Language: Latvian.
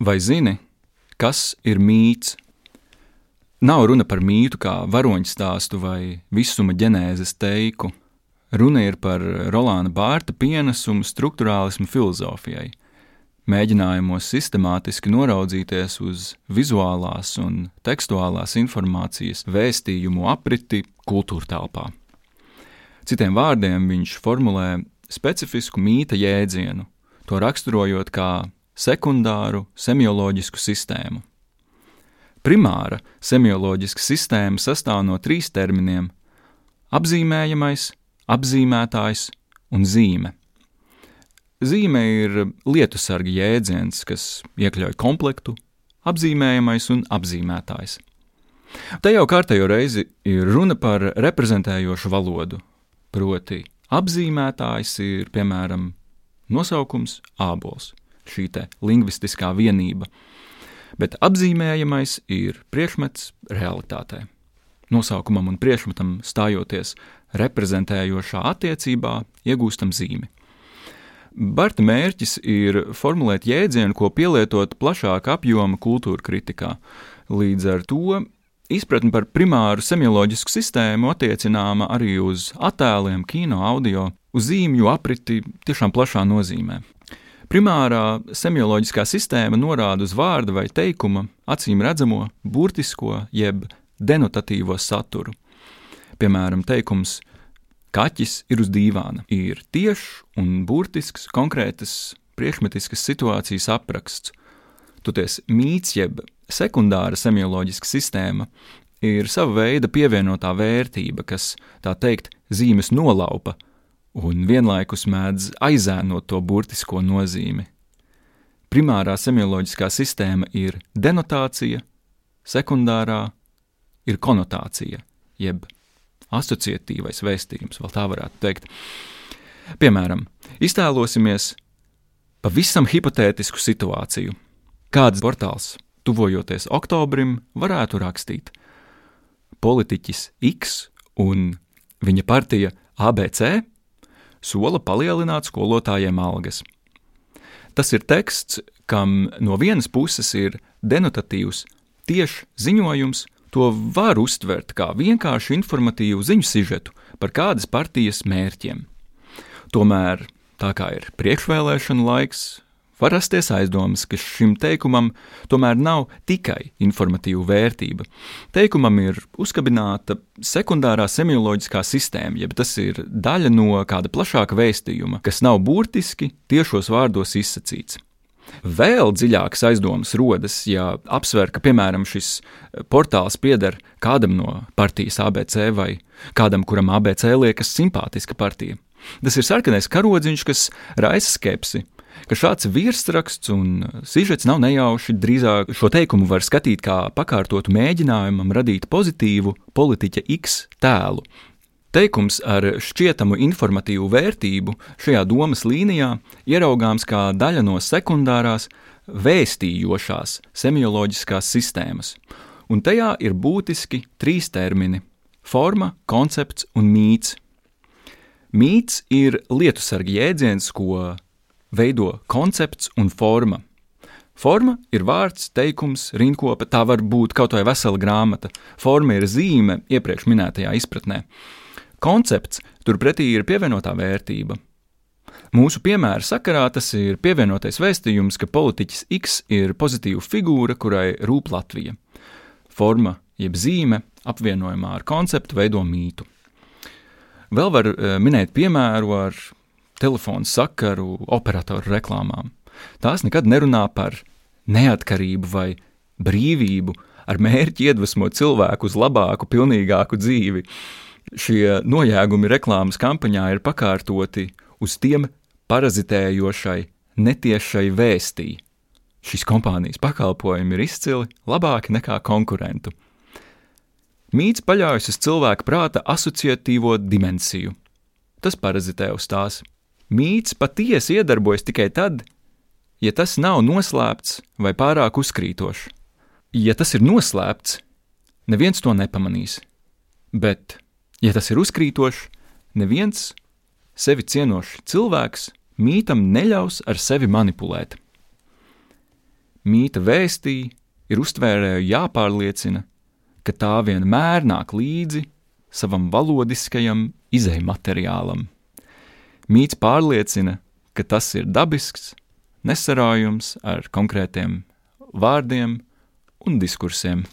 Vai zini, kas ir mīts? Nav runa par mītu kā varoņu stāstu vai visuma ģenēzes teiku. Runa ir par Rolāna Bārta pienesumu struktūrālismu filozofijai, mēģinājumos sistemātiski noraudzīties uz vizuālās un tekstuālās informācijas vēstījumu apriti kultūra telpā. Citiem vārdiem viņš formulē specifisku mīta jēdzienu, to raksturojot kā sekundāru semioloģisku sistēmu. Primāra semioloģiska sistēma sastāv no trīs terminiem - apzīmējamais, apzīmētājs un zīme. Zīme ir lietusarga jēdziens, kas iekļauj komplektu, apzīmējamais un apzīmētājs. Te jau kārtējo reizi ir runa par reprezentējošu valodu, proti, apzīmētājs ir piemēram nosaukums ābols šī lingvistiskā vienība, bet apzīmējamais ir priekšmets realitātē. Nosaukumam un priekšmetam stājoties reprezentējošā attiecībā, iegūstam zīmi. Barta mērķis ir formulēt jēdzienu, ko pielietot plašāka apjoma kultūra kritikā. Līdz ar to izpratne par primāru semioloģisku sistēmu attiecināma arī uz attēliem, kino, audio, uz zīmju apriti tiešām plašā nozīmē. Primārā semioloģiskā sistēma norāda uz vārda vai teikuma acīm redzamo, burtisko jeb denotatīvo saturu. Piemēram, teikums Kaķis ir uz dīvāna ir tiešs un burtisks, konkrētas priekšmetiskas situācijas apraksts. Toties mīts jeb sekundāra semioloģiska sistēma ir sava veida pievienotā vērtība, kas, tā teikt, zīmes nolaupa un vienlaikus mēdz aizēnot to burtisko nozīmi. Primārā semioloģiskā sistēma ir denotācija, sekundārā ir konotācija, jeb asociatīvais vēstījums, vēl tā varētu teikt. Piemēram, iztēlosimies pavisam hipotētisku situāciju. Kāds portāls, tuvojoties oktobrim, varētu rakstīt: Politiķis X un viņa partija ABC sola palielināt skolotājiem algas. Tas ir teksts, kam no vienas puses ir denotatīvs, tieši ziņojums, to var uztvert kā vienkārši informatīvu ziņu sižetu par kādas partijas mērķiem. Tomēr, tā kā ir priekšvēlēšana laiks, var rasties aizdomas, ka šim teikumam tomēr nav tikai informatīva vērtība. Teikumam ir uzkabināta sekundārā semioloģiskā sistēma, jeb tas ir daļa no kāda plašāka vēstījuma, kas nav burtiski tiešos vārdos izsacīts. Vēl dziļākas aizdomas rodas, ja apsver, ka, piemēram, šis portāls pieder kādam no partijas ABC vai kādam, kuram ABC liekas simpātiska partija. Tas ir sarkanais karodziņš, kas raisa skepsi, ka šāds virsraksts un sižets nav nejauši. Drīzāk šo teikumu var skatīt kā pakārtotu mēģinājumam radīt pozitīvu politiķa X tēlu. Teikums ar šķietamu informatīvu vērtību šajā domas līnijā ieraugāms kā daļa no sekundārās, vēstījošās semioloģiskās sistēmas, un tajā ir būtiski trīs termini - forma, koncepts un mīts. Mīts ir lietusargi jēdziens, ko veido koncepts un forma. Forma ir vārds, teikums, rinkopa, tā var būt kaut vai vesela grāmata. Forma ir zīme iepriekš minētajā izpratnē. Koncepts turpretī ir pievienotā vērtība. Mūsu piemēra sakarā tas ir pievienotais vēstījums, ka politiķis X ir pozitīva figūra, kurai rūp Latvija. Forma jeb zīme apvienojumā ar konceptu veido mītu. Vēl var eh, minēt piemēru ar telefonu sakaru operatoru reklāmām. Tās nekad nerunā par neatkarību vai brīvību, ar mērķi iedvesmot cilvēku uz labāku, pilnīgāku dzīvi. Šie nojēgumi reklāmas kampaņā ir pakārtoti uz tiem parazitējošai, netiešai vēstī. Šīs kompānijas pakalpojumi ir izcili, labāki nekā konkurentu. Mīts paļaujas uz cilvēka prāta asociatīvo dimensiju. Tas parazitē uz tās Mīts patiesi iedarbojas tikai tad, ja tas nav noslēpts vai pārāk uzkrītošs. Ja tas ir noslēpts, neviens to nepamanīs. Bet, ja tas ir uzkrītošs, neviens sevi cienošs cilvēks mītam neļaus ar sevi manipulēt. Mīta vēstī ir uztvērēju jāpārliecina, ka tā vienmēr nāk līdzi savam valodiskajam izējumateriālam. Mīts pārliecina, ka tas ir dabisks, nesarājums ar konkrētiem vārdiem un diskursiem.